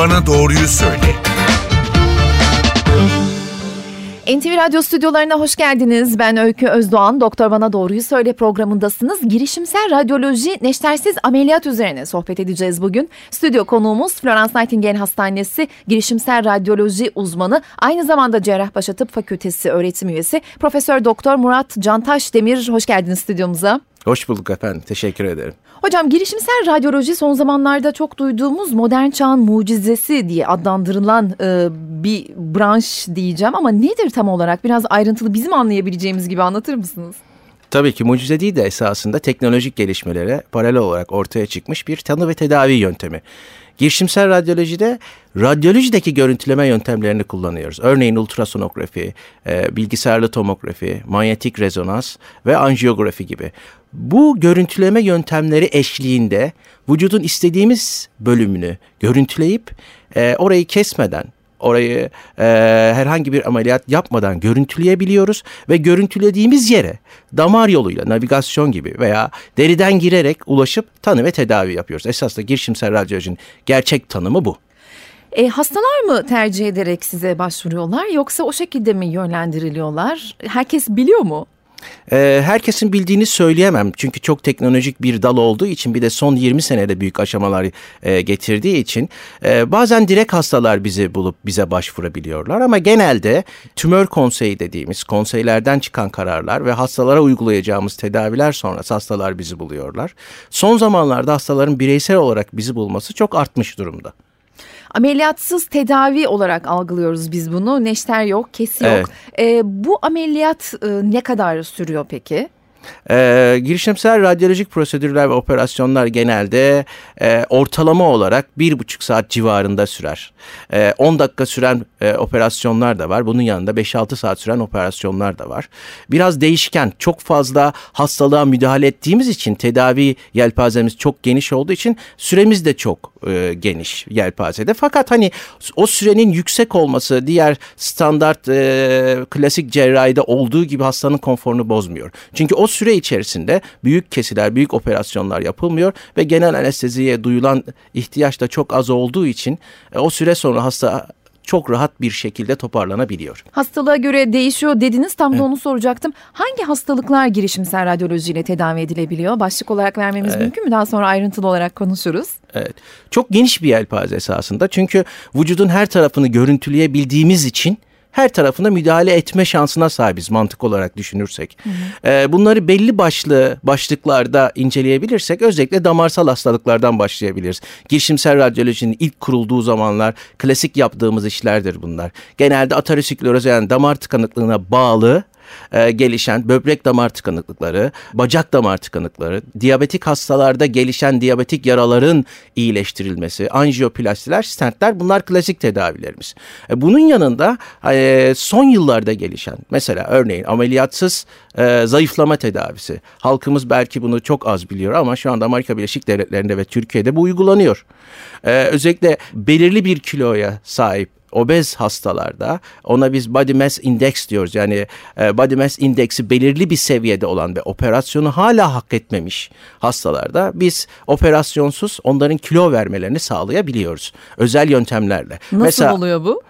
Bana Doğruyu Söyle. NTV Radyo stüdyolarına hoş geldiniz. Ben Öykü Özdoğan. Doktor Bana Doğruyu Söyle programındasınız. Girişimsel radyoloji neştersiz ameliyat üzerine sohbet edeceğiz bugün. Stüdyo konuğumuz Florence Nightingale Hastanesi girişimsel radyoloji uzmanı, aynı zamanda Cerrahpaşa Tıp Fakültesi öğretim üyesi Profesör Doktor Murat Cantaş Demir. Hoş geldiniz stüdyomuza. Hoş bulduk efendim. Teşekkür ederim. Hocam girişimsel radyoloji son zamanlarda çok duyduğumuz modern çağın mucizesi diye adlandırılan e, bir branş diyeceğim ama nedir tam olarak? Biraz ayrıntılı bizim anlayabileceğimiz gibi anlatır mısınız? Tabii ki mucize değil de esasında teknolojik gelişmelere paralel olarak ortaya çıkmış bir tanı ve tedavi yöntemi. Girişimsel radyolojide radyolojideki görüntüleme yöntemlerini kullanıyoruz. Örneğin ultrasonografi, e, bilgisayarlı tomografi, manyetik rezonans ve anjiyografi gibi. Bu görüntüleme yöntemleri eşliğinde vücudun istediğimiz bölümünü görüntüleyip e, orayı kesmeden orayı e, herhangi bir ameliyat yapmadan görüntüleyebiliyoruz ve görüntülediğimiz yere damar yoluyla navigasyon gibi veya deriden girerek ulaşıp tanı ve tedavi yapıyoruz. Esas da girişimsel radyolojinin gerçek tanımı bu. E, hastalar mı tercih ederek size başvuruyorlar yoksa o şekilde mi yönlendiriliyorlar? Herkes biliyor mu? Ee, herkesin bildiğini söyleyemem. Çünkü çok teknolojik bir dal olduğu için bir de son 20 senede büyük aşamalar e, getirdiği için e, bazen direkt hastalar bizi bulup bize başvurabiliyorlar ama genelde tümör konseyi dediğimiz konseylerden çıkan kararlar ve hastalara uygulayacağımız tedaviler sonrası hastalar bizi buluyorlar. Son zamanlarda hastaların bireysel olarak bizi bulması çok artmış durumda. Ameliyatsız tedavi olarak algılıyoruz biz bunu. Neşter yok, kesi yok. Evet. E, bu ameliyat e, ne kadar sürüyor peki? E, girişimsel radyolojik prosedürler ve operasyonlar genelde e, ortalama olarak bir buçuk saat civarında sürer. 10 e, dakika süren e, operasyonlar da var. Bunun yanında 5-6 saat süren operasyonlar da var. Biraz değişken, çok fazla hastalığa müdahale ettiğimiz için tedavi yelpazemiz çok geniş olduğu için süremiz de çok e, geniş yelpazede. Fakat hani o sürenin yüksek olması diğer standart e, klasik cerrahide olduğu gibi hastanın konforunu bozmuyor. Çünkü o süre içerisinde büyük kesiler, büyük operasyonlar yapılmıyor ve genel anesteziye duyulan ihtiyaç da çok az olduğu için e, o süre sonra hasta çok rahat bir şekilde toparlanabiliyor. Hastalığa göre değişiyor dediniz. Tam da onu soracaktım. Hangi hastalıklar girişimsel radyolojiyle tedavi edilebiliyor? Başlık olarak vermemiz evet. mümkün mü? Daha sonra ayrıntılı olarak konuşuruz. Evet. Çok geniş bir yelpaze esasında. Çünkü vücudun her tarafını görüntüleyebildiğimiz için her tarafına müdahale etme şansına sahibiz mantık olarak düşünürsek. Hı hı. E, bunları belli başlı başlıklarda inceleyebilirsek özellikle damarsal hastalıklardan başlayabiliriz. Girişimsel radyolojinin ilk kurulduğu zamanlar klasik yaptığımız işlerdir bunlar. Genelde ateroskleroz yani damar tıkanıklığına bağlı e, gelişen böbrek damar tıkanıklıkları, bacak damar tıkanıkları, diyabetik hastalarda gelişen diyabetik yaraların iyileştirilmesi, anjiyoplastiler, stentler bunlar klasik tedavilerimiz. E, bunun yanında e, son yıllarda gelişen mesela örneğin ameliyatsız e, zayıflama tedavisi. Halkımız belki bunu çok az biliyor ama şu anda Amerika Birleşik Devletleri'nde ve Türkiye'de bu uygulanıyor. E, özellikle belirli bir kiloya sahip obez hastalarda ona biz body mass index diyoruz. Yani e, body mass indeksi belirli bir seviyede olan ve operasyonu hala hak etmemiş hastalarda biz operasyonsuz onların kilo vermelerini sağlayabiliyoruz. Özel yöntemlerle. Nasıl mesela, oluyor bu?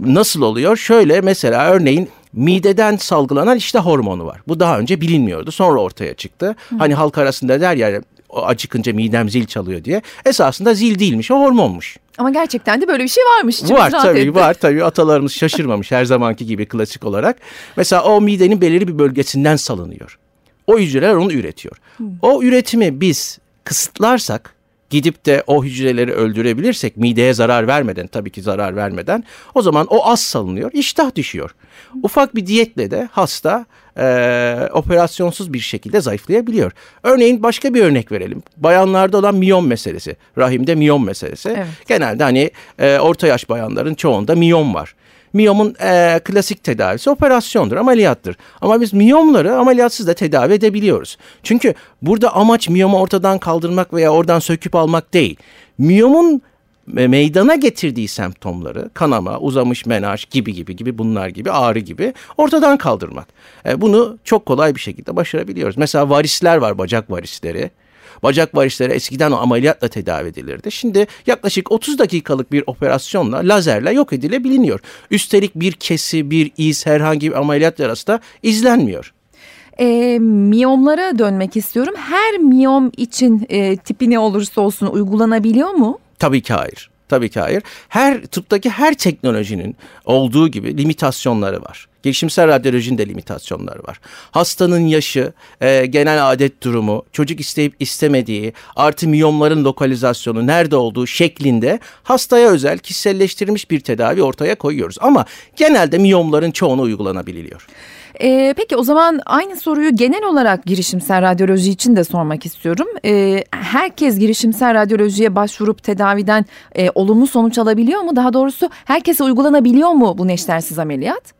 Nasıl oluyor? Şöyle mesela örneğin mideden salgılanan işte hormonu var. Bu daha önce bilinmiyordu. Sonra ortaya çıktı. Hı. Hani halk arasında der ya acıkınca midem zil çalıyor diye. Esasında zil değilmiş, o hormonmuş. Ama gerçekten de böyle bir şey varmış. var tabii etti. var tabii atalarımız şaşırmamış her zamanki gibi klasik olarak. Mesela o midenin belirli bir bölgesinden salınıyor. O hücreler onu üretiyor. Hmm. O üretimi biz kısıtlarsak gidip de o hücreleri öldürebilirsek mideye zarar vermeden tabii ki zarar vermeden o zaman o az salınıyor iştah düşüyor. Ufak bir diyetle de hasta e, operasyonsuz bir şekilde zayıflayabiliyor. Örneğin başka bir örnek verelim. Bayanlarda olan miyom meselesi. Rahimde miyom meselesi. Evet. Genelde hani e, orta yaş bayanların çoğunda miyom var. Miyomun e, klasik tedavisi operasyondur, ameliyattır. Ama biz miyomları ameliyatsız da tedavi edebiliyoruz. Çünkü burada amaç miyomu ortadan kaldırmak veya oradan söküp almak değil. Miyomun meydana getirdiği semptomları kanama, uzamış menaj gibi gibi gibi bunlar gibi ağrı gibi ortadan kaldırmak. E, bunu çok kolay bir şekilde başarabiliyoruz. Mesela varisler var bacak varisleri. Bacak varisleri eskiden o ameliyatla tedavi edilirdi. Şimdi yaklaşık 30 dakikalık bir operasyonla lazerle yok edilebiliniyor. Üstelik bir kesi, bir iz, herhangi bir ameliyat yarası da izlenmiyor. E, miyomlara dönmek istiyorum. Her miyom için e, tipi ne olursa olsun uygulanabiliyor mu? Tabii ki hayır. Tabii ki hayır. Her tıptaki her teknolojinin olduğu gibi limitasyonları var. Gelişimsel radyolojinin de limitasyonları var. Hastanın yaşı, e, genel adet durumu, çocuk isteyip istemediği, artı miyomların lokalizasyonu, nerede olduğu şeklinde hastaya özel kişiselleştirilmiş bir tedavi ortaya koyuyoruz. Ama genelde miyomların çoğunu uygulanabiliyor. Ee, peki o zaman aynı soruyu genel olarak girişimsel radyoloji için de sormak istiyorum. Ee, herkes girişimsel radyolojiye başvurup tedaviden e, olumlu sonuç alabiliyor mu? Daha doğrusu herkese uygulanabiliyor mu bu neştersiz ameliyat?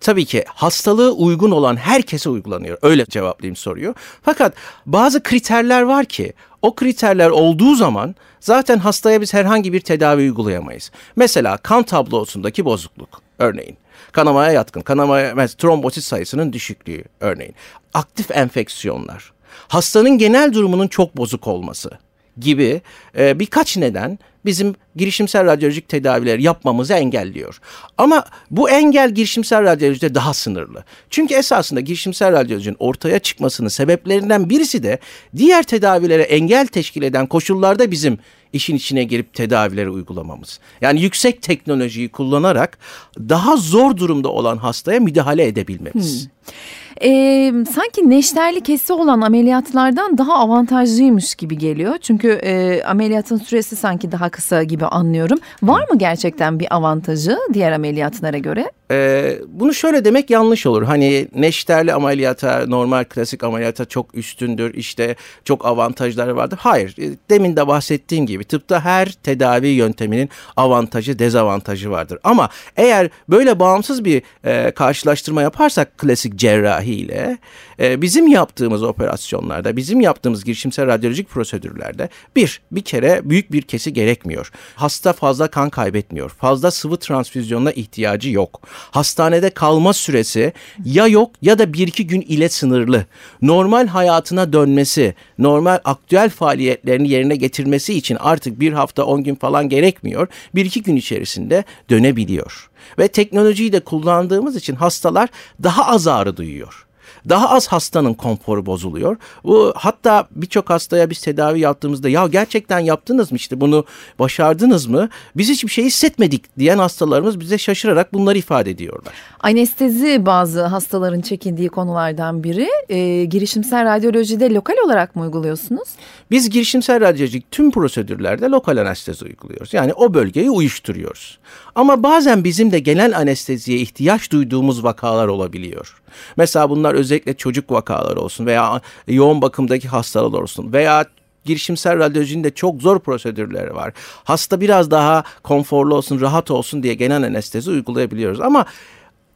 Tabii ki hastalığı uygun olan herkese uygulanıyor. Öyle cevaplayayım soruyu. Fakat bazı kriterler var ki o kriterler olduğu zaman zaten hastaya biz herhangi bir tedavi uygulayamayız. Mesela kan tablosundaki bozukluk örneğin. Kanamaya yatkın, kanamaya trombosit sayısının düşüklüğü örneğin. Aktif enfeksiyonlar, hastanın genel durumunun çok bozuk olması gibi e, birkaç neden bizim girişimsel radyolojik tedaviler yapmamızı engelliyor. Ama bu engel girişimsel radyolojide daha sınırlı. Çünkü esasında girişimsel radyolojinin ortaya çıkmasının sebeplerinden birisi de diğer tedavilere engel teşkil eden koşullarda bizim işin içine girip tedavileri uygulamamız. Yani yüksek teknolojiyi kullanarak daha zor durumda olan hastaya müdahale edebilmemiz. Hmm. Ee, sanki neşterli kesi olan ameliyatlardan daha avantajlıymış gibi geliyor. Çünkü e, ameliyatın süresi sanki daha kısa gibi anlıyorum. Var mı gerçekten bir avantajı diğer ameliyatlara göre? Ee, bunu şöyle demek yanlış olur. Hani neşterli ameliyata, normal klasik ameliyata çok üstündür. İşte çok avantajları vardır. Hayır. E, demin de bahsettiğim gibi tıpta her tedavi yönteminin avantajı, dezavantajı vardır. Ama eğer böyle bağımsız bir e, karşılaştırma yaparsak klasik cerrahiyle e, bizim yaptığımız operasyonlarda, bizim yaptığımız girişimsel radyolojik prosedürlerde bir, bir kere büyük bir kesi gerekmiyor. Hasta fazla kan kaybetmiyor. Fazla sıvı transfüzyonuna ihtiyacı yok. Hastanede kalma süresi ya yok ya da bir iki gün ile sınırlı. Normal hayatına dönmesi, normal aktüel faaliyetlerini yerine getirmesi için artık bir hafta on gün falan gerekmiyor. Bir iki gün içerisinde dönebiliyor. Ve teknolojiyi de kullandığımız için hastalar daha az ağrı duyuyor daha az hastanın konforu bozuluyor. Bu hatta birçok hastaya biz tedavi yaptığımızda ya gerçekten yaptınız mı işte bunu başardınız mı? Biz hiçbir şey hissetmedik diyen hastalarımız bize şaşırarak bunları ifade ediyorlar. Anestezi bazı hastaların çekindiği konulardan biri. E, girişimsel radyolojide lokal olarak mı uyguluyorsunuz? Biz girişimsel radyolojik tüm prosedürlerde lokal anestezi uyguluyoruz. Yani o bölgeyi uyuşturuyoruz. Ama bazen bizim de genel anesteziye ihtiyaç duyduğumuz vakalar olabiliyor. Mesela bunlar özellikle çocuk vakaları olsun veya yoğun bakımdaki hastalar olsun veya girişimsel radyolojinin de çok zor prosedürleri var. Hasta biraz daha konforlu olsun, rahat olsun diye genel anestezi uygulayabiliyoruz. Ama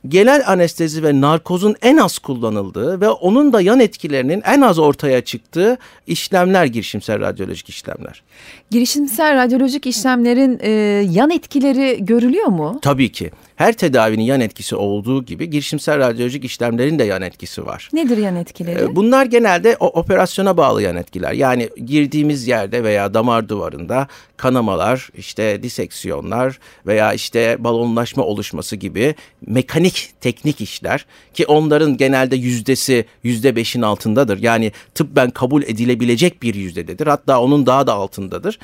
genel anestezi ve narkozun en az kullanıldığı ve onun da yan etkilerinin en az ortaya çıktığı işlemler girişimsel radyolojik işlemler. Girişimsel radyolojik işlemlerin e, yan etkileri görülüyor mu? Tabii ki her tedavinin yan etkisi olduğu gibi girişimsel radyolojik işlemlerin de yan etkisi var. Nedir yan etkileri? Ee, bunlar genelde o operasyona bağlı yan etkiler. Yani girdiğimiz yerde veya damar duvarında kanamalar, işte diseksiyonlar veya işte balonlaşma oluşması gibi mekanik teknik işler ki onların genelde yüzdesi yüzde beşin altındadır. Yani tıbben kabul edilebilecek bir yüzdededir. Hatta onun daha da altındadır.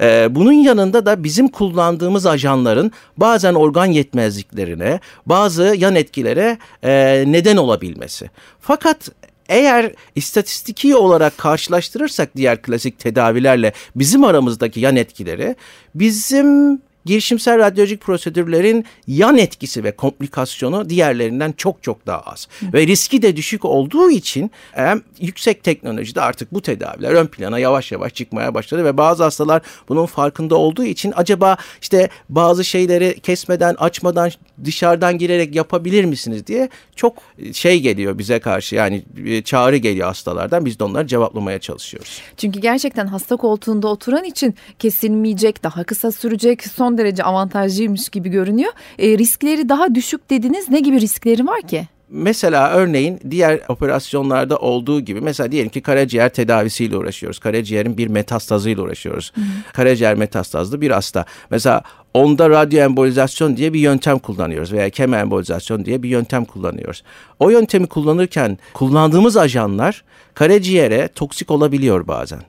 Ee, bunun yanında da bizim kullandığımız ajanların bazen organ yetmezliği yetmezliklerine, bazı yan etkilere e, neden olabilmesi. Fakat eğer istatistiki olarak karşılaştırırsak diğer klasik tedavilerle bizim aramızdaki yan etkileri bizim girişimsel radyolojik prosedürlerin yan etkisi ve komplikasyonu diğerlerinden çok çok daha az. Hı. Ve riski de düşük olduğu için hem yüksek teknolojide artık bu tedaviler ön plana yavaş yavaş çıkmaya başladı ve bazı hastalar bunun farkında olduğu için acaba işte bazı şeyleri kesmeden, açmadan, dışarıdan girerek yapabilir misiniz diye çok şey geliyor bize karşı yani çağrı geliyor hastalardan biz de onları cevaplamaya çalışıyoruz. Çünkü gerçekten hasta koltuğunda oturan için kesilmeyecek, daha kısa sürecek, son son derece avantajlıymış gibi görünüyor. E, riskleri daha düşük dediniz. Ne gibi riskleri var ki? mesela örneğin diğer operasyonlarda olduğu gibi mesela diyelim ki karaciğer tedavisiyle uğraşıyoruz. Karaciğerin bir metastazıyla uğraşıyoruz. Hı hı. Karaciğer metastazlı bir hasta. Mesela onda radyoembolizasyon diye bir yöntem kullanıyoruz veya kemoembolizasyon diye bir yöntem kullanıyoruz. O yöntemi kullanırken kullandığımız ajanlar karaciğere toksik olabiliyor bazen.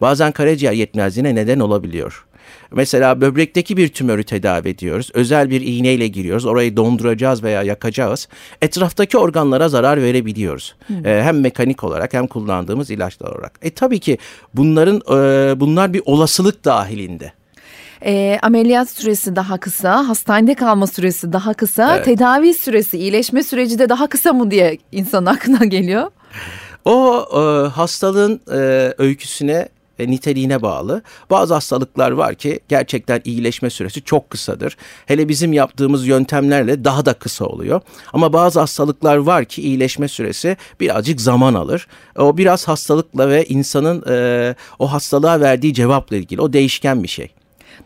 Bazen karaciğer yetmezliğine neden olabiliyor. Mesela böbrekteki bir tümörü tedavi ediyoruz. Özel bir iğneyle giriyoruz. Orayı donduracağız veya yakacağız. Etraftaki organlara zarar verebiliyoruz. Hmm. Ee, hem mekanik olarak hem kullandığımız ilaçlar olarak. E tabii ki bunların e, bunlar bir olasılık dahilinde. E, ameliyat süresi daha kısa, hastanede kalma süresi daha kısa, evet. tedavi süresi, iyileşme süreci de daha kısa mı diye insan aklına geliyor. O e, hastalığın e, öyküsüne niteliğine bağlı. Bazı hastalıklar var ki gerçekten iyileşme süresi çok kısadır. Hele bizim yaptığımız yöntemlerle daha da kısa oluyor. Ama bazı hastalıklar var ki iyileşme süresi birazcık zaman alır. O biraz hastalıkla ve insanın e, o hastalığa verdiği cevapla ilgili. O değişken bir şey.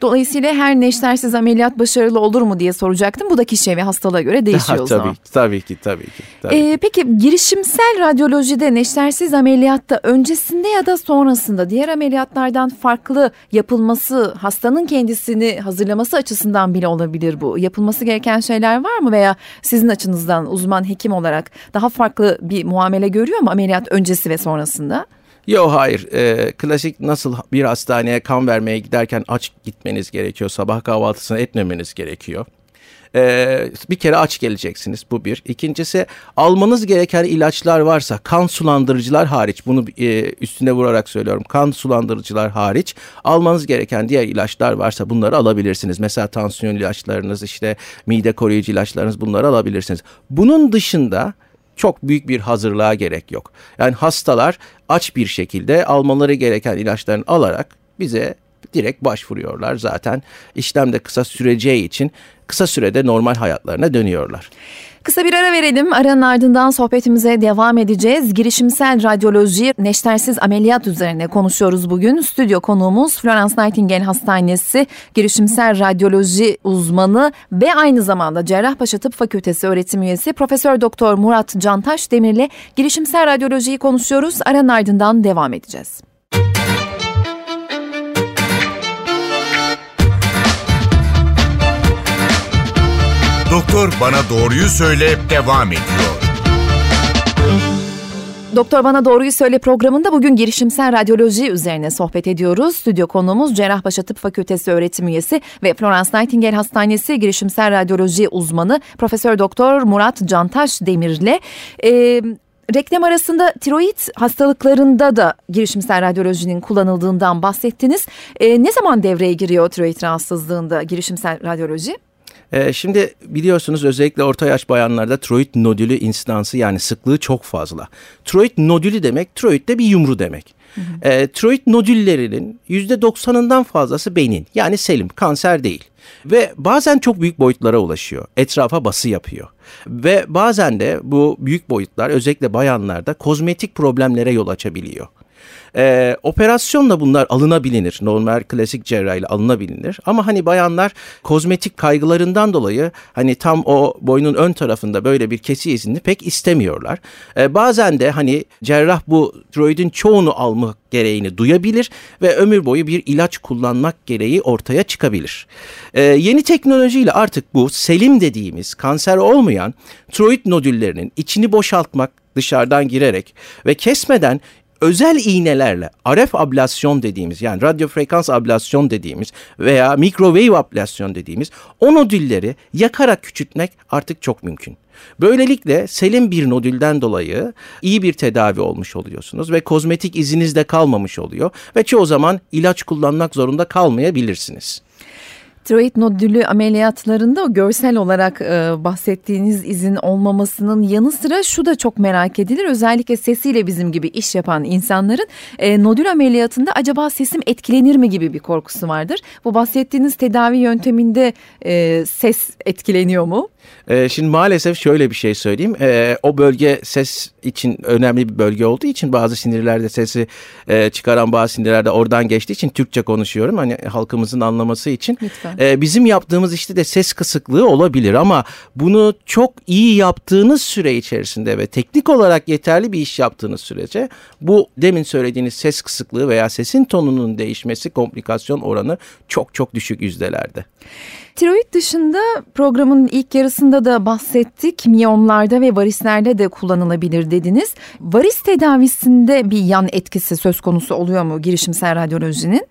Dolayısıyla her neştersiz ameliyat başarılı olur mu diye soracaktım. Bu da kişiye ve hastalığa göre değişiyor o zaman. Tabii, tabii ki, tabii ki. Tabii. Ee, peki girişimsel radyolojide neştersiz ameliyatta öncesinde ya da sonrasında diğer ameliyatlardan farklı yapılması, hastanın kendisini hazırlaması açısından bile olabilir bu. Yapılması gereken şeyler var mı veya sizin açınızdan uzman hekim olarak daha farklı bir muamele görüyor mu ameliyat öncesi ve sonrasında? Yok hayır. E, klasik nasıl bir hastaneye kan vermeye giderken aç gitmeniz gerekiyor. Sabah kahvaltısını etmemeniz gerekiyor. Ee, bir kere aç geleceksiniz bu bir. İkincisi almanız gereken ilaçlar varsa kan sulandırıcılar hariç bunu e, üstüne vurarak söylüyorum. Kan sulandırıcılar hariç almanız gereken diğer ilaçlar varsa bunları alabilirsiniz. Mesela tansiyon ilaçlarınız işte mide koruyucu ilaçlarınız bunları alabilirsiniz. Bunun dışında çok büyük bir hazırlığa gerek yok. Yani hastalar aç bir şekilde almaları gereken ilaçlarını alarak bize direkt başvuruyorlar. Zaten işlem de kısa süreceği için kısa sürede normal hayatlarına dönüyorlar. Kısa bir ara verelim. Aranın ardından sohbetimize devam edeceğiz. Girişimsel radyoloji, neştersiz ameliyat üzerine konuşuyoruz bugün. Stüdyo konuğumuz Florence Nightingale Hastanesi girişimsel radyoloji uzmanı ve aynı zamanda Cerrahpaşa Tıp Fakültesi öğretim üyesi Profesör Doktor Murat Cantaş Demir'le girişimsel radyolojiyi konuşuyoruz. Aranın ardından devam edeceğiz. Doktor Bana Doğruyu Söyle devam ediyor. Doktor Bana Doğruyu Söyle programında bugün girişimsel radyoloji üzerine sohbet ediyoruz. Stüdyo konuğumuz Cerrahpaşa Tıp Fakültesi öğretim üyesi ve Florence Nightingale Hastanesi girişimsel radyoloji uzmanı Profesör Doktor Murat Cantaş Demir'le. Ee, Reklam arasında tiroid hastalıklarında da girişimsel radyolojinin kullanıldığından bahsettiniz. Ee, ne zaman devreye giriyor tiroid rahatsızlığında girişimsel radyoloji? Ee, şimdi biliyorsunuz özellikle orta yaş bayanlarda tiroid nodülü instansı yani sıklığı çok fazla. Tiroid nodülü demek tiroid de bir yumru demek. Hı hı. E, tiroid nodüllerinin %90'ından fazlası benin yani selim kanser değil. Ve bazen çok büyük boyutlara ulaşıyor. Etrafa bası yapıyor. Ve bazen de bu büyük boyutlar özellikle bayanlarda kozmetik problemlere yol açabiliyor. E, operasyonla bunlar alınabilir. Normal klasik cerrahiyle alınabilir. Ama hani bayanlar kozmetik kaygılarından dolayı hani tam o boynun ön tarafında böyle bir kesi izini pek istemiyorlar. E, bazen de hani cerrah bu tiroidin çoğunu almak gereğini duyabilir ve ömür boyu bir ilaç kullanmak gereği ortaya çıkabilir. Ee, yeni teknolojiyle artık bu selim dediğimiz kanser olmayan tiroid nodüllerinin içini boşaltmak dışarıdan girerek ve kesmeden özel iğnelerle RF ablasyon dediğimiz yani radyo frekans ablasyon dediğimiz veya microwave ablasyon dediğimiz o nodülleri yakarak küçültmek artık çok mümkün. Böylelikle selim bir nodülden dolayı iyi bir tedavi olmuş oluyorsunuz ve kozmetik iziniz de kalmamış oluyor ve çoğu zaman ilaç kullanmak zorunda kalmayabilirsiniz tiroid nodülü ameliyatlarında o görsel olarak e, bahsettiğiniz izin olmamasının yanı sıra şu da çok merak edilir. Özellikle sesiyle bizim gibi iş yapan insanların e, nodül ameliyatında acaba sesim etkilenir mi gibi bir korkusu vardır. Bu bahsettiğiniz tedavi yönteminde e, ses etkileniyor mu? Ee, şimdi maalesef şöyle bir şey söyleyeyim. Ee, o bölge ses için önemli bir bölge olduğu için bazı sinirlerde sesi e, çıkaran bazı sinirlerde oradan geçtiği için Türkçe konuşuyorum. Hani halkımızın anlaması için. Ee, bizim yaptığımız işte de ses kısıklığı olabilir ama bunu çok iyi yaptığınız süre içerisinde ve teknik olarak yeterli bir iş yaptığınız sürece bu demin söylediğiniz ses kısıklığı veya sesin tonunun değişmesi komplikasyon oranı çok çok düşük yüzdelerde. Tiroid dışında programın ilk yarısında da bahsettik. Miyomlarda ve varislerde de kullanılabilir dediniz. Varis tedavisinde bir yan etkisi söz konusu oluyor mu girişimsel radyolojinin?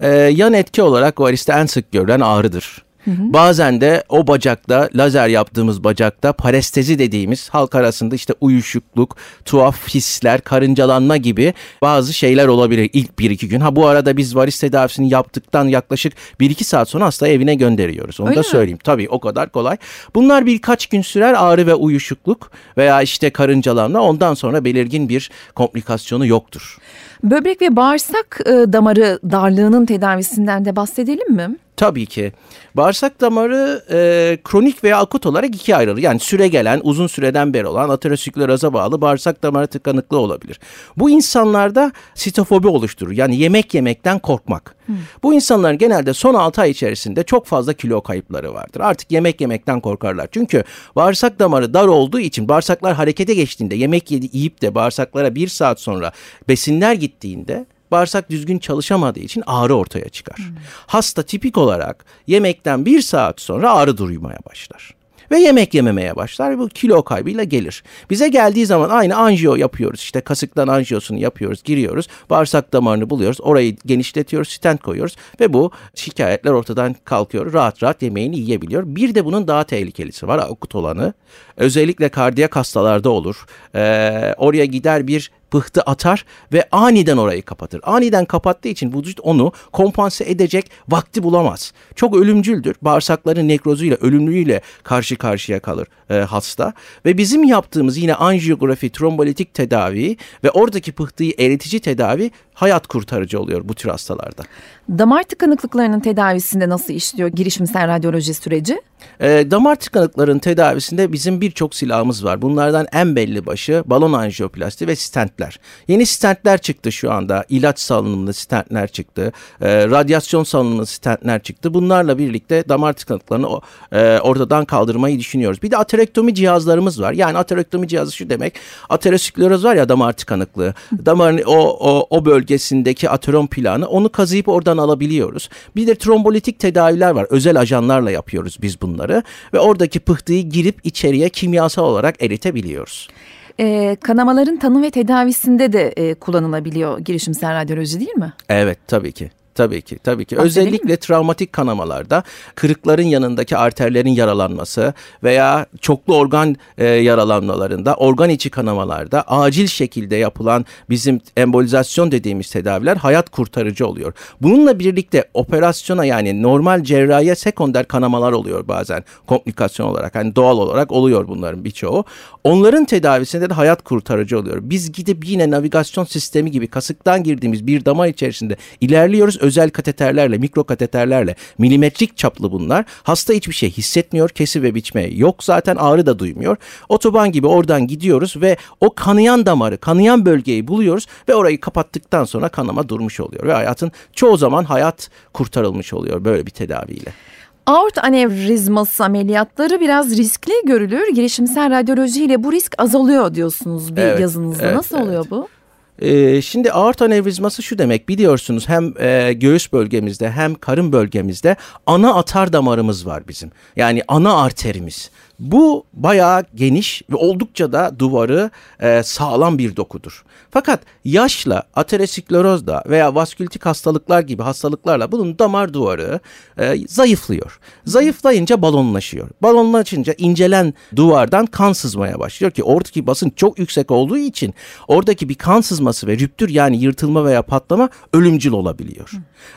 Ee, yan etki olarak variste en sık görülen ağrıdır. Bazen de o bacakta lazer yaptığımız bacakta parestezi dediğimiz halk arasında işte uyuşukluk, tuhaf hisler, karıncalanma gibi bazı şeyler olabilir ilk bir iki gün. Ha bu arada biz varis tedavisini yaptıktan yaklaşık bir iki saat sonra hasta evine gönderiyoruz. Onu Öyle da mi? söyleyeyim. Tabii o kadar kolay. Bunlar birkaç gün sürer ağrı ve uyuşukluk veya işte karıncalanma ondan sonra belirgin bir komplikasyonu yoktur. Böbrek ve bağırsak e, damarı darlığının tedavisinden de bahsedelim mi? Tabii ki. Bağırsak damarı e, kronik veya akut olarak ikiye ayrılır. Yani süre gelen, uzun süreden beri olan ateroskleroza bağlı bağırsak damarı tıkanıklığı olabilir. Bu insanlarda sitofobi oluşturur. Yani yemek yemekten korkmak. Bu insanların genelde son 6 ay içerisinde çok fazla kilo kayıpları vardır. Artık yemek yemekten korkarlar. Çünkü bağırsak damarı dar olduğu için bağırsaklar harekete geçtiğinde yemek yedi, yiyip de bağırsaklara bir saat sonra besinler gittiğinde bağırsak düzgün çalışamadığı için ağrı ortaya çıkar. Hasta tipik olarak yemekten bir saat sonra ağrı duymaya başlar. Ve yemek yememeye başlar. Bu kilo kaybıyla gelir. Bize geldiği zaman aynı anjiyo yapıyoruz. İşte kasıktan anjiyosunu yapıyoruz, giriyoruz. Bağırsak damarını buluyoruz. Orayı genişletiyoruz, stent koyuyoruz. Ve bu şikayetler ortadan kalkıyor. Rahat rahat yemeğini yiyebiliyor. Bir de bunun daha tehlikelisi var. Akut olanı. Özellikle kardiyak hastalarda olur. Ee, oraya gider bir pıhtı atar ve aniden orayı kapatır. Aniden kapattığı için vücut onu kompanse edecek vakti bulamaz. Çok ölümcüldür. Bağırsakların nekrozuyla, ölümlülüğüyle karşı karşıya kalır e, hasta. Ve bizim yaptığımız yine anjiyografi, trombolitik tedavi ve oradaki pıhtıyı eritici tedavi hayat kurtarıcı oluyor bu tür hastalarda. Damar tıkanıklıklarının tedavisinde nasıl işliyor girişimsel radyoloji süreci? E, damar tıkanıkların tedavisinde bizim birçok silahımız var. Bunlardan en belli başı balon anjiyoplasti ve stentler. Yeni stentler çıktı şu anda. İlaç salınımlı stentler çıktı. E, radyasyon salınımlı stentler çıktı. Bunlarla birlikte damar tıkanıklarını e, ortadan kaldırmayı düşünüyoruz. Bir de aterektomi cihazlarımız var. Yani aterektomi cihazı şu demek. Ateroskleroz var ya damar tıkanıklığı. Damarın o, o, o bölgesindeki aterom planı onu kazıyıp oradan alabiliyoruz. Bir de trombolitik tedaviler var. Özel ajanlarla yapıyoruz biz bunları. Ve oradaki pıhtıyı girip içeriye kimyasal olarak eritebiliyoruz. Ee, kanamaların tanı ve tedavisinde de e, kullanılabiliyor girişimsel radyoloji değil mi? Evet tabii ki. Tabii ki, tabii ki. Bahsedelim Özellikle travmatik kanamalarda kırıkların yanındaki arterlerin yaralanması veya çoklu organ e, yaralanmalarında, organ içi kanamalarda acil şekilde yapılan bizim embolizasyon dediğimiz tedaviler hayat kurtarıcı oluyor. Bununla birlikte operasyona yani normal cerrahiye sekonder kanamalar oluyor bazen komplikasyon olarak. Hani doğal olarak oluyor bunların birçoğu. Onların tedavisinde de hayat kurtarıcı oluyor. Biz gidip yine navigasyon sistemi gibi kasıktan girdiğimiz bir damar içerisinde ilerliyoruz özel kateterlerle, mikro kateterlerle, milimetrik çaplı bunlar. Hasta hiçbir şey hissetmiyor, kesi ve biçme yok zaten ağrı da duymuyor. Otoban gibi oradan gidiyoruz ve o kanayan damarı, kanayan bölgeyi buluyoruz ve orayı kapattıktan sonra kanama durmuş oluyor. Ve hayatın çoğu zaman hayat kurtarılmış oluyor böyle bir tedaviyle. Aort anevrizması ameliyatları biraz riskli görülür. Girişimsel radyoloji ile bu risk azalıyor diyorsunuz bir Evet, yazınızda. evet, Nasıl oluyor bu? Ee, şimdi aort anevrizması şu demek biliyorsunuz hem e, göğüs bölgemizde hem karın bölgemizde ana atar damarımız var bizim. Yani ana arterimiz. Bu bayağı geniş ve oldukça da duvarı e, sağlam bir dokudur. Fakat yaşla, aterosklerozda veya vaskülitik hastalıklar gibi hastalıklarla bunun damar duvarı e, zayıflıyor. Zayıflayınca balonlaşıyor. Balonlaşınca incelen duvardan kan sızmaya başlıyor ki oradaki basınç çok yüksek olduğu için oradaki bir kan sızması ve rüptür yani yırtılma veya patlama ölümcül olabiliyor.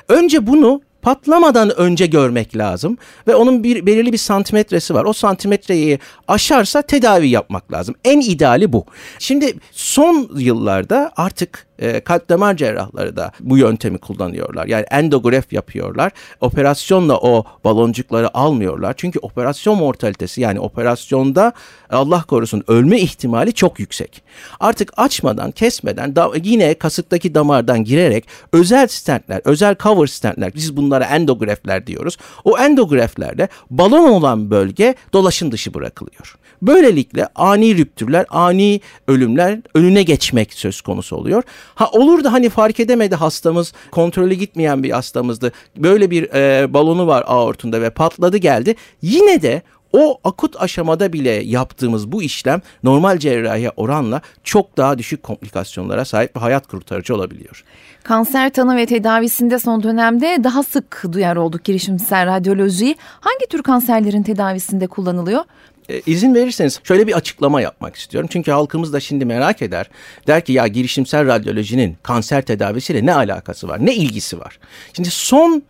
Önce bunu patlamadan önce görmek lazım ve onun bir belirli bir santimetresi var. O santimetreyi aşarsa tedavi yapmak lazım. En ideali bu. Şimdi son yıllarda artık e, kalp damar cerrahları da bu yöntemi kullanıyorlar. Yani endograf yapıyorlar. Operasyonla o baloncukları almıyorlar. Çünkü operasyon mortalitesi yani operasyonda Allah korusun ölme ihtimali çok yüksek. Artık açmadan, kesmeden da, yine kasıktaki damardan girerek özel stentler, özel cover stentler biz bunlara endografler diyoruz. O endograflerle balon olan bölge dolaşım dışı bırakılıyor. Böylelikle ani rüptürler, ani ölümler önüne geçmek söz konusu oluyor. Ha olur da hani fark edemedi hastamız, kontrolü gitmeyen bir hastamızdı. Böyle bir e, balonu var aortunda ve patladı geldi. Yine de o akut aşamada bile yaptığımız bu işlem normal cerrahiye oranla çok daha düşük komplikasyonlara sahip ve hayat kurtarıcı olabiliyor. Kanser tanı ve tedavisinde son dönemde daha sık duyar olduk girişimsel radyolojiyi. Hangi tür kanserlerin tedavisinde kullanılıyor? E, izin verirseniz şöyle bir açıklama yapmak istiyorum. Çünkü halkımız da şimdi merak eder. Der ki ya girişimsel radyolojinin kanser tedavisiyle ne alakası var? Ne ilgisi var? Şimdi son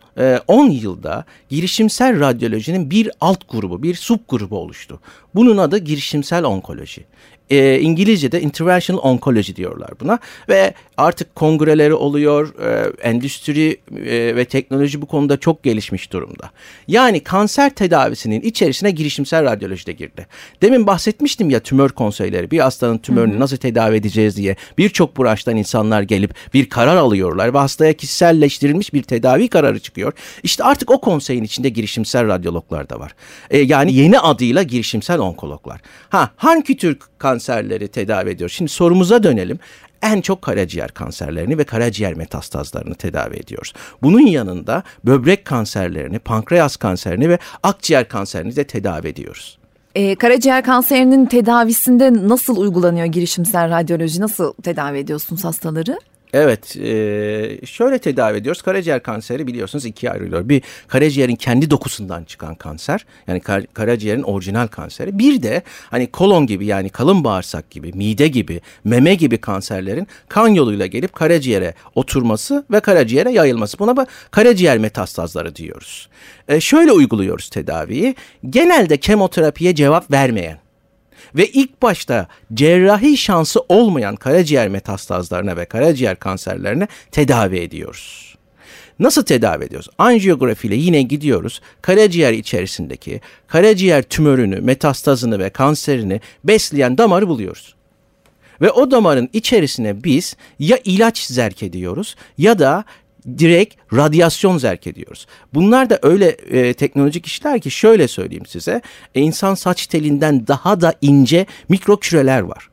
10 e, yılda girişimsel radyolojinin bir alt grubu, bir sub grubu oluştu. Bunun adı girişimsel onkoloji e, İngilizce'de interventional oncology diyorlar buna ve artık kongreleri oluyor, e, endüstri e, ve teknoloji bu konuda çok gelişmiş durumda. Yani kanser tedavisinin içerisine girişimsel radyoloji de girdi. Demin bahsetmiştim ya tümör konseyleri, bir hastanın tümörünü hı hı. nasıl tedavi edeceğiz diye birçok branştan insanlar gelip bir karar alıyorlar ve hastaya kişiselleştirilmiş bir tedavi kararı çıkıyor. İşte artık o konseyin içinde girişimsel radyologlar da var. E, yani yeni adıyla girişimsel onkologlar. Ha hangi tür kanserleri tedavi ediyor? Şimdi sorumuza dönelim en çok karaciğer kanserlerini ve karaciğer metastazlarını tedavi ediyoruz. Bunun yanında böbrek kanserlerini, pankreas kanserini ve akciğer kanserini de tedavi ediyoruz. Ee, karaciğer kanserinin tedavisinde nasıl uygulanıyor girişimsel radyoloji? Nasıl tedavi ediyorsunuz hastaları? Evet e, şöyle tedavi ediyoruz. Karaciğer kanseri biliyorsunuz ikiye ayrılıyor. Bir karaciğerin kendi dokusundan çıkan kanser yani kar, karaciğerin orijinal kanseri. Bir de hani kolon gibi yani kalın bağırsak gibi mide gibi meme gibi kanserlerin kan yoluyla gelip karaciğere oturması ve karaciğere yayılması. Buna karaciğer metastazları diyoruz. E, şöyle uyguluyoruz tedaviyi. Genelde kemoterapiye cevap vermeyen ve ilk başta cerrahi şansı olmayan karaciğer metastazlarına ve karaciğer kanserlerine tedavi ediyoruz. Nasıl tedavi ediyoruz? Anjiyografi ile yine gidiyoruz. Karaciğer içerisindeki karaciğer tümörünü, metastazını ve kanserini besleyen damarı buluyoruz. Ve o damarın içerisine biz ya ilaç zerk ediyoruz ya da direkt radyasyon zerk ediyoruz. Bunlar da öyle e, teknolojik işler ki şöyle söyleyeyim size. E, insan saç telinden daha da ince mikro küreler var.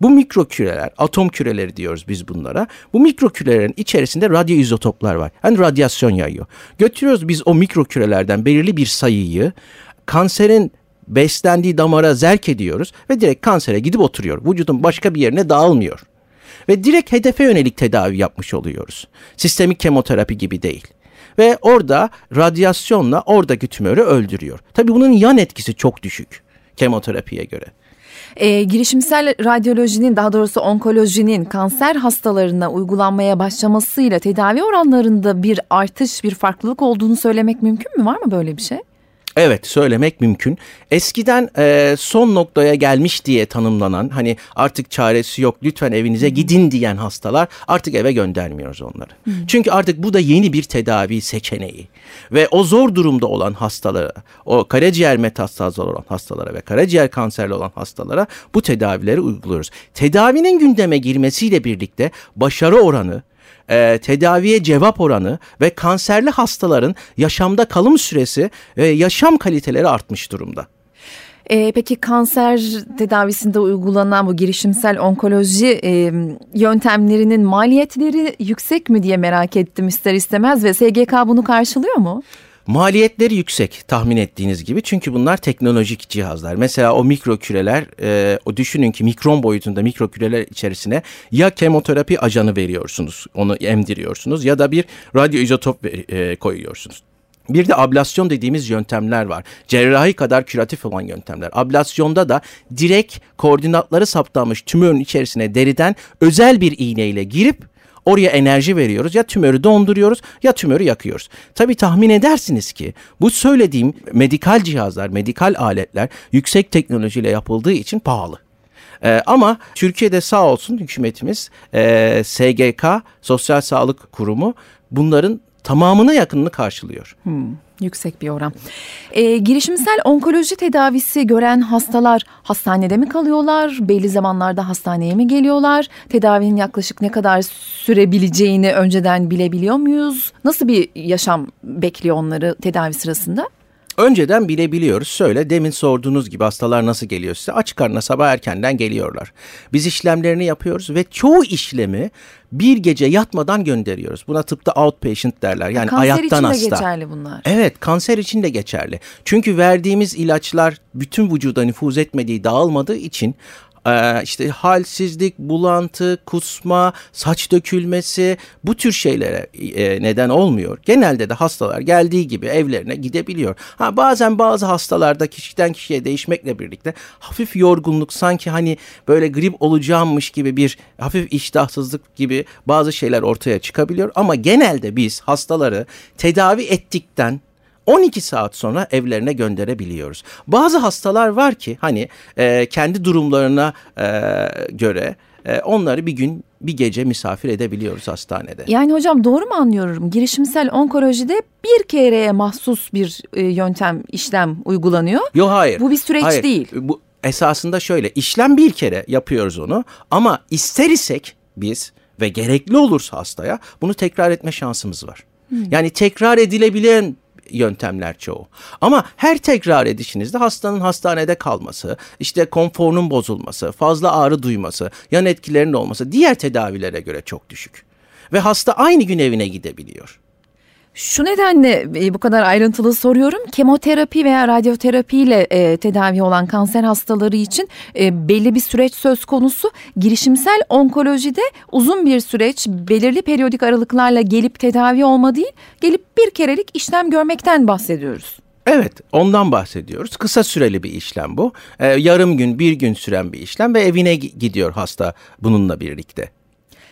Bu mikro küreler, atom küreleri diyoruz biz bunlara. Bu mikro kürelerin içerisinde radyo izotoplar var. Yani radyasyon yayıyor. Götürüyoruz biz o mikro kürelerden belirli bir sayıyı kanserin beslendiği damara zerk ediyoruz ve direkt kansere gidip oturuyor. Vücudun başka bir yerine dağılmıyor ve direkt hedefe yönelik tedavi yapmış oluyoruz. Sistemik kemoterapi gibi değil. Ve orada radyasyonla oradaki tümörü öldürüyor. Tabii bunun yan etkisi çok düşük kemoterapiye göre. E, girişimsel radyolojinin daha doğrusu onkolojinin kanser hastalarına uygulanmaya başlamasıyla tedavi oranlarında bir artış, bir farklılık olduğunu söylemek mümkün mü? Var mı böyle bir şey? Evet söylemek mümkün. Eskiden e, son noktaya gelmiş diye tanımlanan hani artık çaresi yok lütfen evinize gidin diyen hastalar artık eve göndermiyoruz onları. Hı. Çünkü artık bu da yeni bir tedavi seçeneği. Ve o zor durumda olan hastalara, o karaciğer metastazları olan hastalara ve karaciğer kanserli olan hastalara bu tedavileri uyguluyoruz. Tedavinin gündeme girmesiyle birlikte başarı oranı e, tedaviye cevap oranı ve kanserli hastaların yaşamda kalım süresi ve yaşam kaliteleri artmış durumda. E, peki kanser tedavisinde uygulanan bu girişimsel onkoloji e, yöntemlerinin maliyetleri yüksek mi diye merak ettim ister istemez ve SGK bunu karşılıyor mu? Maliyetleri yüksek tahmin ettiğiniz gibi çünkü bunlar teknolojik cihazlar. Mesela o mikro küreler, e, o düşünün ki mikron boyutunda mikro küreler içerisine ya kemoterapi ajanı veriyorsunuz, onu emdiriyorsunuz ya da bir radyoizotop e, koyuyorsunuz. Bir de ablasyon dediğimiz yöntemler var. Cerrahi kadar küratif olan yöntemler. Ablasyonda da direkt koordinatları saptanmış tümörün içerisine deriden özel bir iğneyle girip Oraya enerji veriyoruz. Ya tümörü donduruyoruz ya tümörü yakıyoruz. Tabii tahmin edersiniz ki bu söylediğim medikal cihazlar, medikal aletler yüksek teknolojiyle yapıldığı için pahalı. Ee, ama Türkiye'de sağ olsun hükümetimiz e, SGK Sosyal Sağlık Kurumu bunların tamamına yakınını karşılıyor. Hmm, yüksek bir oran. E, girişimsel onkoloji tedavisi gören hastalar hastanede mi kalıyorlar? Belli zamanlarda hastaneye mi geliyorlar? Tedavinin yaklaşık ne kadar sürebileceğini önceden bilebiliyor muyuz? Nasıl bir yaşam bekliyor onları tedavi sırasında? Önceden bilebiliyoruz. Söyle demin sorduğunuz gibi hastalar nasıl geliyor size? Aç karnına sabah erkenden geliyorlar. Biz işlemlerini yapıyoruz ve çoğu işlemi bir gece yatmadan gönderiyoruz. Buna tıpta outpatient derler. Yani kanser ayaktan hasta. Kanser için de geçerli bunlar. Evet kanser için de geçerli. Çünkü verdiğimiz ilaçlar bütün vücuda nüfuz etmediği dağılmadığı için ee, işte halsizlik, bulantı, kusma, saç dökülmesi bu tür şeylere e, neden olmuyor. Genelde de hastalar geldiği gibi evlerine gidebiliyor. Ha bazen bazı hastalarda kişiden kişiye değişmekle birlikte hafif yorgunluk sanki hani böyle grip olacağımmış gibi bir hafif iştahsızlık gibi bazı şeyler ortaya çıkabiliyor ama genelde biz hastaları tedavi ettikten 12 saat sonra evlerine gönderebiliyoruz. Bazı hastalar var ki hani e, kendi durumlarına e, göre e, onları bir gün bir gece misafir edebiliyoruz hastanede. Yani hocam doğru mu anlıyorum? Girişimsel onkolojide bir kereye mahsus bir e, yöntem, işlem uygulanıyor. Yok hayır. Bu bir süreç hayır. değil. Bu esasında şöyle işlem bir kere yapıyoruz onu ama ister isek biz ve gerekli olursa hastaya bunu tekrar etme şansımız var. Hmm. Yani tekrar edilebilen yöntemler çoğu. Ama her tekrar edişinizde hastanın hastanede kalması, işte konforunun bozulması, fazla ağrı duyması, yan etkilerinin olması diğer tedavilere göre çok düşük. Ve hasta aynı gün evine gidebiliyor. Şu nedenle e, bu kadar ayrıntılı soruyorum. Kemoterapi veya radyoterapi ile e, tedavi olan kanser hastaları için e, belli bir süreç söz konusu. Girişimsel onkolojide uzun bir süreç belirli periyodik aralıklarla gelip tedavi olma değil, gelip bir kerelik işlem görmekten bahsediyoruz. Evet ondan bahsediyoruz. Kısa süreli bir işlem bu. Ee, yarım gün bir gün süren bir işlem ve evine gidiyor hasta bununla birlikte.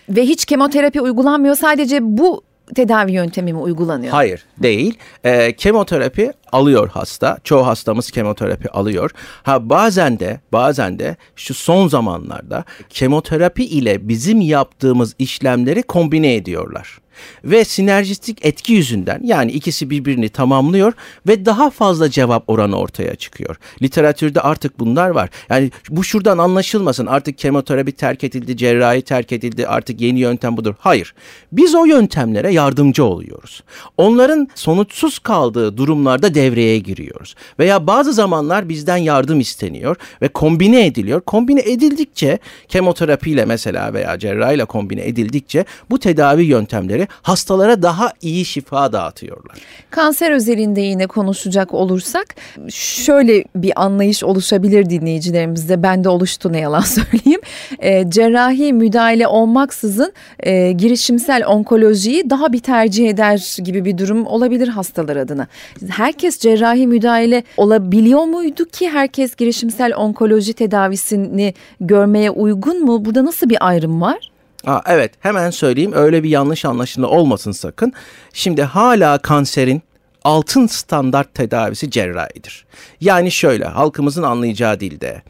Ve hiç kemoterapi uygulanmıyor sadece bu tedavi yöntemi mi uygulanıyor? Hayır değil. E, kemoterapi alıyor hasta. Çoğu hastamız kemoterapi alıyor. Ha bazen de bazen de şu son zamanlarda kemoterapi ile bizim yaptığımız işlemleri kombine ediyorlar ve sinerjistik etki yüzünden yani ikisi birbirini tamamlıyor ve daha fazla cevap oranı ortaya çıkıyor. Literatürde artık bunlar var. Yani bu şuradan anlaşılmasın artık kemoterapi terk edildi, cerrahi terk edildi artık yeni yöntem budur. Hayır. Biz o yöntemlere yardımcı oluyoruz. Onların sonuçsuz kaldığı durumlarda devreye giriyoruz. Veya bazı zamanlar bizden yardım isteniyor ve kombine ediliyor. Kombine edildikçe kemoterapiyle mesela veya cerrahiyle kombine edildikçe bu tedavi yöntemleri hastalara daha iyi şifa dağıtıyorlar. Kanser özelinde yine konuşacak olursak şöyle bir anlayış oluşabilir dinleyicilerimizde. Bende oluştu ne yalan söyleyeyim. E, cerrahi müdahale olmaksızın e, girişimsel onkolojiyi daha bir tercih eder gibi bir durum olabilir hastalar adına. Herkes cerrahi müdahale olabiliyor muydu ki herkes girişimsel onkoloji tedavisini görmeye uygun mu? Burada nasıl bir ayrım var? Aa, evet hemen söyleyeyim öyle bir yanlış anlaşılma olmasın sakın. Şimdi hala kanserin altın standart tedavisi cerrahidir. Yani şöyle halkımızın anlayacağı dilde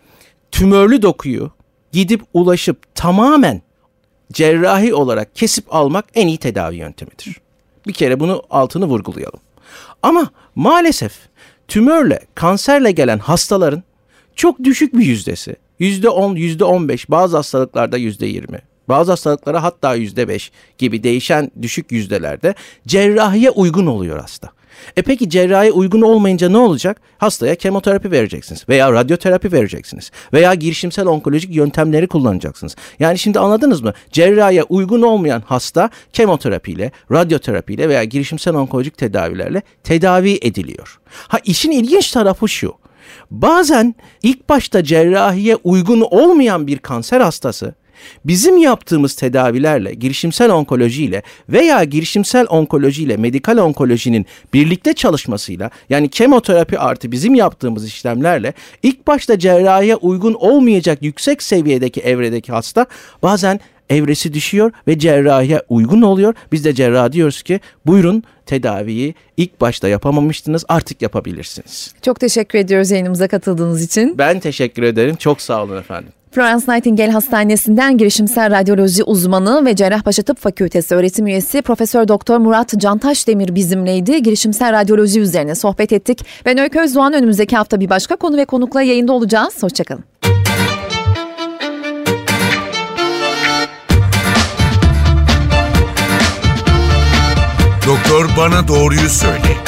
tümörlü dokuyu gidip ulaşıp tamamen cerrahi olarak kesip almak en iyi tedavi yöntemidir. Bir kere bunu altını vurgulayalım. Ama maalesef tümörle, kanserle gelen hastaların çok düşük bir yüzdesi. Yüzde on, yüzde on beş, bazı hastalıklarda yüzde yirmi. Bazı hastalıklara hatta yüzde beş gibi değişen düşük yüzdelerde cerrahiye uygun oluyor hasta. E peki cerrahi uygun olmayınca ne olacak? Hastaya kemoterapi vereceksiniz veya radyoterapi vereceksiniz veya girişimsel onkolojik yöntemleri kullanacaksınız. Yani şimdi anladınız mı? Cerrahiye uygun olmayan hasta kemoterapiyle, radyoterapiyle veya girişimsel onkolojik tedavilerle tedavi ediliyor. Ha işin ilginç tarafı şu. Bazen ilk başta cerrahiye uygun olmayan bir kanser hastası Bizim yaptığımız tedavilerle, girişimsel onkolojiyle veya girişimsel onkolojiyle medikal onkolojinin birlikte çalışmasıyla yani kemoterapi artı bizim yaptığımız işlemlerle ilk başta cerrahiye uygun olmayacak yüksek seviyedeki evredeki hasta bazen evresi düşüyor ve cerrahiye uygun oluyor. Biz de cerrah diyoruz ki buyurun tedaviyi ilk başta yapamamıştınız artık yapabilirsiniz. Çok teşekkür ediyoruz yayınımıza katıldığınız için. Ben teşekkür ederim. Çok sağ olun efendim. Florence Nightingale Hastanesi'nden girişimsel radyoloji uzmanı ve Cerrahpaşa Tıp Fakültesi öğretim üyesi Profesör Doktor Murat Cantaş Demir bizimleydi. Girişimsel radyoloji üzerine sohbet ettik. Ben Öykü Özdoğan önümüzdeki hafta bir başka konu ve konukla yayında olacağız. Hoşçakalın. Doktor bana doğruyu söyle.